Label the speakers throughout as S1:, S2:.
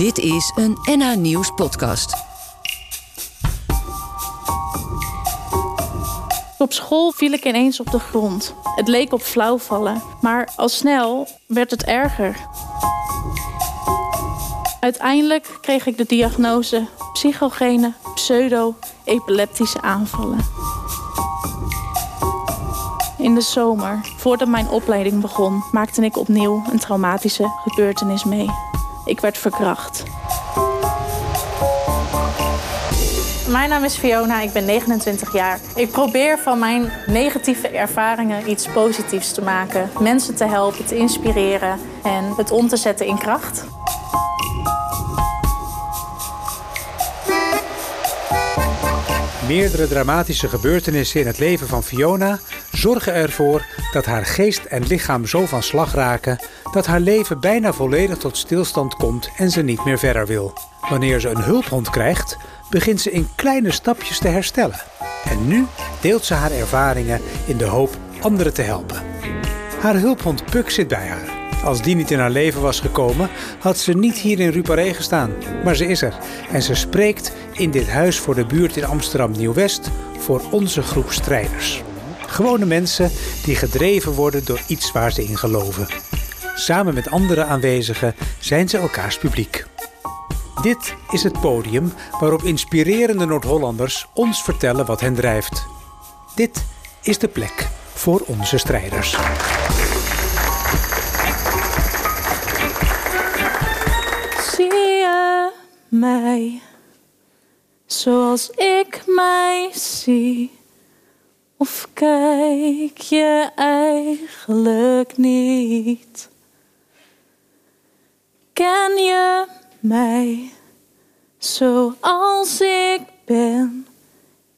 S1: Dit is een NH Nieuws podcast.
S2: Op school viel ik ineens op de grond. Het leek op flauwvallen, maar al snel werd het erger. Uiteindelijk kreeg ik de diagnose psychogene pseudo-epileptische aanvallen. In de zomer, voordat mijn opleiding begon, maakte ik opnieuw een traumatische gebeurtenis mee. Ik werd verkracht. Mijn naam is Fiona, ik ben 29 jaar. Ik probeer van mijn negatieve ervaringen iets positiefs te maken. Mensen te helpen, te inspireren en het om te zetten in kracht.
S3: Meerdere dramatische gebeurtenissen in het leven van Fiona zorgen ervoor dat haar geest en lichaam zo van slag raken dat haar leven bijna volledig tot stilstand komt en ze niet meer verder wil. Wanneer ze een hulphond krijgt, begint ze in kleine stapjes te herstellen. En nu deelt ze haar ervaringen in de hoop anderen te helpen. Haar hulphond Puk zit bij haar. Als die niet in haar leven was gekomen, had ze niet hier in Ruparé gestaan. Maar ze is er en ze spreekt in dit huis voor de buurt in Amsterdam Nieuw-West voor onze groep strijders. Gewone mensen die gedreven worden door iets waar ze in geloven. Samen met andere aanwezigen zijn ze elkaars publiek. Dit is het podium waarop inspirerende Noord-Hollanders ons vertellen wat hen drijft. Dit is de plek voor onze strijders.
S2: Mij zoals ik mij zie? Of kijk je eigenlijk niet? Ken je mij zoals ik ben?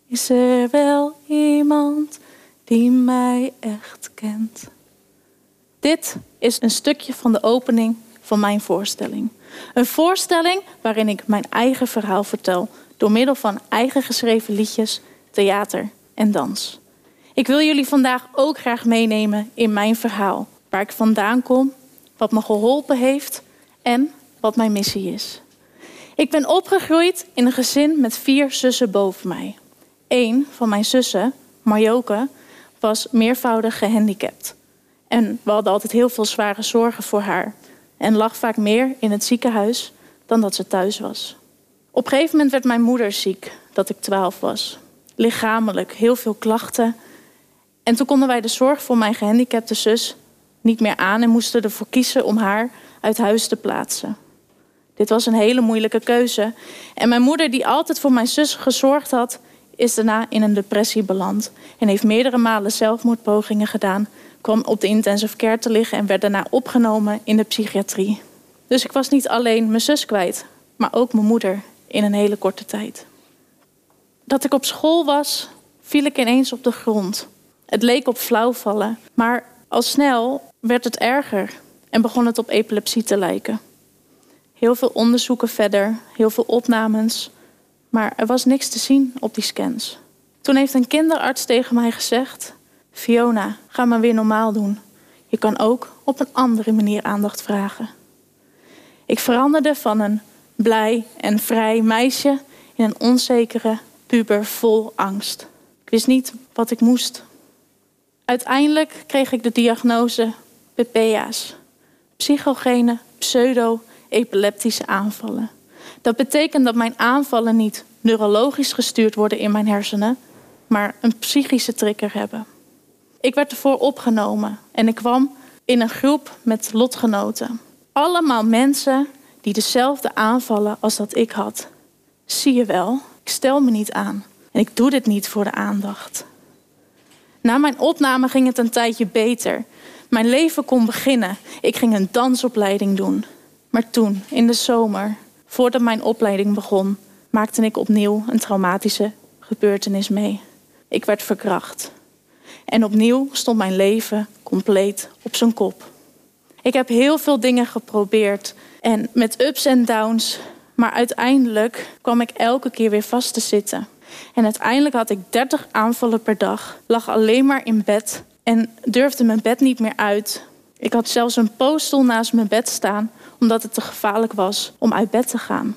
S2: Is er wel iemand die mij echt kent? Dit is een stukje van de opening van mijn voorstelling. Een voorstelling waarin ik mijn eigen verhaal vertel door middel van eigen geschreven liedjes, theater en dans. Ik wil jullie vandaag ook graag meenemen in mijn verhaal, waar ik vandaan kom, wat me geholpen heeft en wat mijn missie is. Ik ben opgegroeid in een gezin met vier zussen boven mij. Eén van mijn zussen, Marjoke, was meervoudig gehandicapt. En we hadden altijd heel veel zware zorgen voor haar. En lag vaak meer in het ziekenhuis dan dat ze thuis was. Op een gegeven moment werd mijn moeder ziek, dat ik twaalf was. Lichamelijk, heel veel klachten. En toen konden wij de zorg voor mijn gehandicapte zus niet meer aan en moesten ervoor kiezen om haar uit huis te plaatsen. Dit was een hele moeilijke keuze. En mijn moeder, die altijd voor mijn zus gezorgd had, is daarna in een depressie beland en heeft meerdere malen zelfmoordpogingen gedaan, kwam op de intensive care te liggen en werd daarna opgenomen in de psychiatrie. Dus ik was niet alleen mijn zus kwijt, maar ook mijn moeder in een hele korte tijd. Dat ik op school was, viel ik ineens op de grond. Het leek op flauwvallen, maar al snel werd het erger en begon het op epilepsie te lijken. Heel veel onderzoeken verder, heel veel opnames, maar er was niks te zien op die scans. Toen heeft een kinderarts tegen mij gezegd: Fiona, ga maar weer normaal doen. Je kan ook op een andere manier aandacht vragen. Ik veranderde van een blij en vrij meisje in een onzekere puber vol angst. Ik wist niet wat ik moest. Uiteindelijk kreeg ik de diagnose PPA's, psychogene pseudo-epileptische aanvallen. Dat betekent dat mijn aanvallen niet neurologisch gestuurd worden in mijn hersenen, maar een psychische trigger hebben. Ik werd ervoor opgenomen en ik kwam in een groep met lotgenoten. Allemaal mensen die dezelfde aanvallen als dat ik had. Zie je wel, ik stel me niet aan en ik doe dit niet voor de aandacht. Na mijn opname ging het een tijdje beter. Mijn leven kon beginnen. Ik ging een dansopleiding doen. Maar toen, in de zomer, voordat mijn opleiding begon, maakte ik opnieuw een traumatische gebeurtenis mee. Ik werd verkracht. En opnieuw stond mijn leven compleet op zijn kop. Ik heb heel veel dingen geprobeerd en met ups en downs, maar uiteindelijk kwam ik elke keer weer vast te zitten. En uiteindelijk had ik 30 aanvallen per dag, lag alleen maar in bed en durfde mijn bed niet meer uit. Ik had zelfs een poosstoel naast mijn bed staan, omdat het te gevaarlijk was om uit bed te gaan.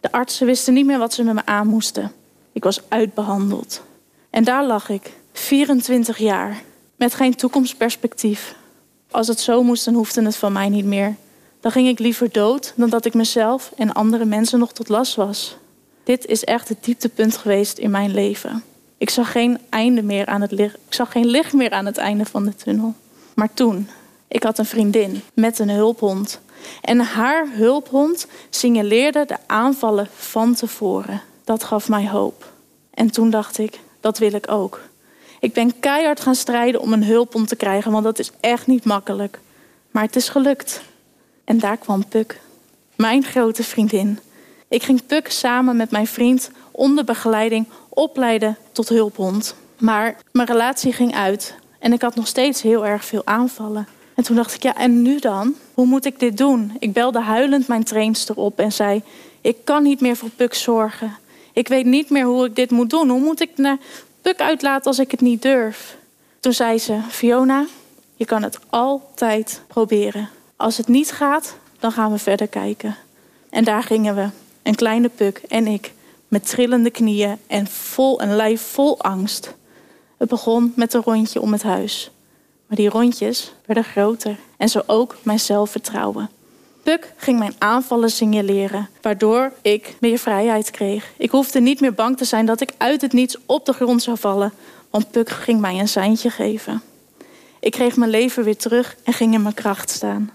S2: De artsen wisten niet meer wat ze met me aan moesten. Ik was uitbehandeld. En daar lag ik, 24 jaar, met geen toekomstperspectief. Als het zo moest, dan hoefde het van mij niet meer. Dan ging ik liever dood dan dat ik mezelf en andere mensen nog tot last was. Dit is echt het dieptepunt geweest in mijn leven. Ik zag geen einde meer aan het licht. Ik zag geen licht meer aan het einde van de tunnel. Maar toen, ik had een vriendin met een hulphond. En haar hulphond signaleerde de aanvallen van tevoren. Dat gaf mij hoop. En toen dacht ik, dat wil ik ook. Ik ben keihard gaan strijden om een hulphond te krijgen, want dat is echt niet makkelijk. Maar het is gelukt. En daar kwam Puk, mijn grote vriendin. Ik ging Puk samen met mijn vriend onder begeleiding opleiden tot hulphond. Maar mijn relatie ging uit en ik had nog steeds heel erg veel aanvallen. En toen dacht ik, ja, en nu dan? Hoe moet ik dit doen? Ik belde huilend mijn trainster op en zei: Ik kan niet meer voor Puk zorgen. Ik weet niet meer hoe ik dit moet doen. Hoe moet ik naar Puk uitlaten als ik het niet durf? Toen zei ze: Fiona, je kan het altijd proberen. Als het niet gaat, dan gaan we verder kijken. En daar gingen we, een kleine Puk en ik, met trillende knieën en vol een lijf vol angst. Het begon met een rondje om het huis. Maar die rondjes werden groter en zo ook mijn zelfvertrouwen. Puk ging mijn aanvallen signaleren, waardoor ik meer vrijheid kreeg. Ik hoefde niet meer bang te zijn dat ik uit het niets op de grond zou vallen, want Puk ging mij een seintje geven. Ik kreeg mijn leven weer terug en ging in mijn kracht staan.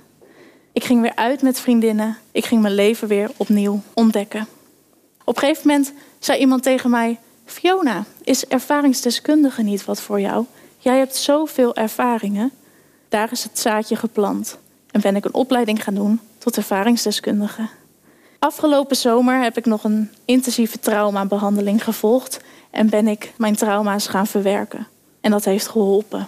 S2: Ik ging weer uit met vriendinnen. Ik ging mijn leven weer opnieuw ontdekken. Op een gegeven moment zei iemand tegen mij: Fiona, is ervaringsdeskundige niet wat voor jou? Jij hebt zoveel ervaringen. Daar is het zaadje geplant. En ben ik een opleiding gaan doen tot ervaringsdeskundige. Afgelopen zomer heb ik nog een intensieve traumabehandeling gevolgd en ben ik mijn trauma's gaan verwerken. En dat heeft geholpen.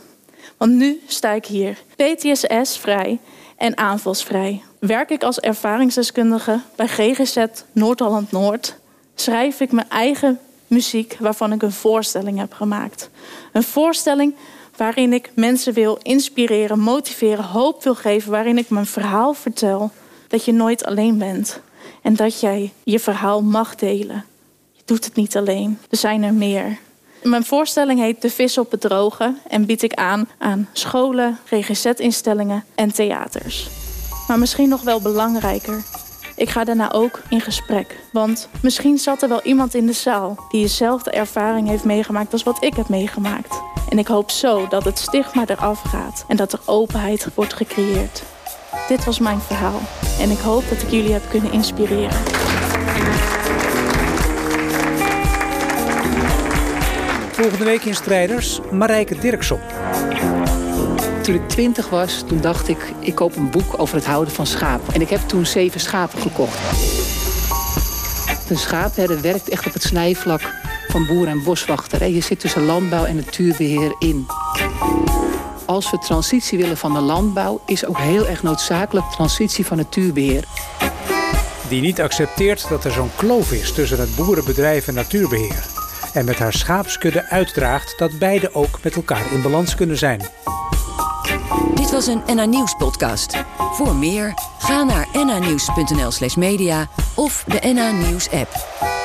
S2: Want nu sta ik hier, PTSS-vrij en aanvalsvrij. Werk ik als ervaringsdeskundige bij GGZ Noord-Holland-Noord. Schrijf ik mijn eigen muziek waarvan ik een voorstelling heb gemaakt. Een voorstelling waarin ik mensen wil inspireren, motiveren, hoop wil geven, waarin ik mijn verhaal vertel dat je nooit alleen bent en dat jij je verhaal mag delen. Je doet het niet alleen. Er zijn er meer. Mijn voorstelling heet De Vis op het Droge en bied ik aan aan scholen, GGZ-instellingen en theaters. Maar misschien nog wel belangrijker, ik ga daarna ook in gesprek. Want misschien zat er wel iemand in de zaal die dezelfde ervaring heeft meegemaakt als wat ik heb meegemaakt. En ik hoop zo dat het stigma eraf gaat en dat er openheid wordt gecreëerd. Dit was mijn verhaal en ik hoop dat ik jullie heb kunnen inspireren.
S3: Volgende week in Strijders, Marijke Dirkson.
S4: Toen ik twintig was, toen dacht ik, ik koop een boek over het houden van schapen. En ik heb toen zeven schapen gekocht. Een schaapherder werkt echt op het snijvlak van boer en boswachter. Je zit tussen landbouw en natuurbeheer in. Als we transitie willen van de landbouw, is ook heel erg noodzakelijk transitie van natuurbeheer.
S3: Die niet accepteert dat er zo'n kloof is tussen het boerenbedrijf en natuurbeheer. En met haar schaapskudde uitdraagt dat beide ook met elkaar in balans kunnen zijn.
S1: Dit was een NA Nieuws podcast. Voor meer, ga naar nanieuws.nl slash media of de NA Nieuws app.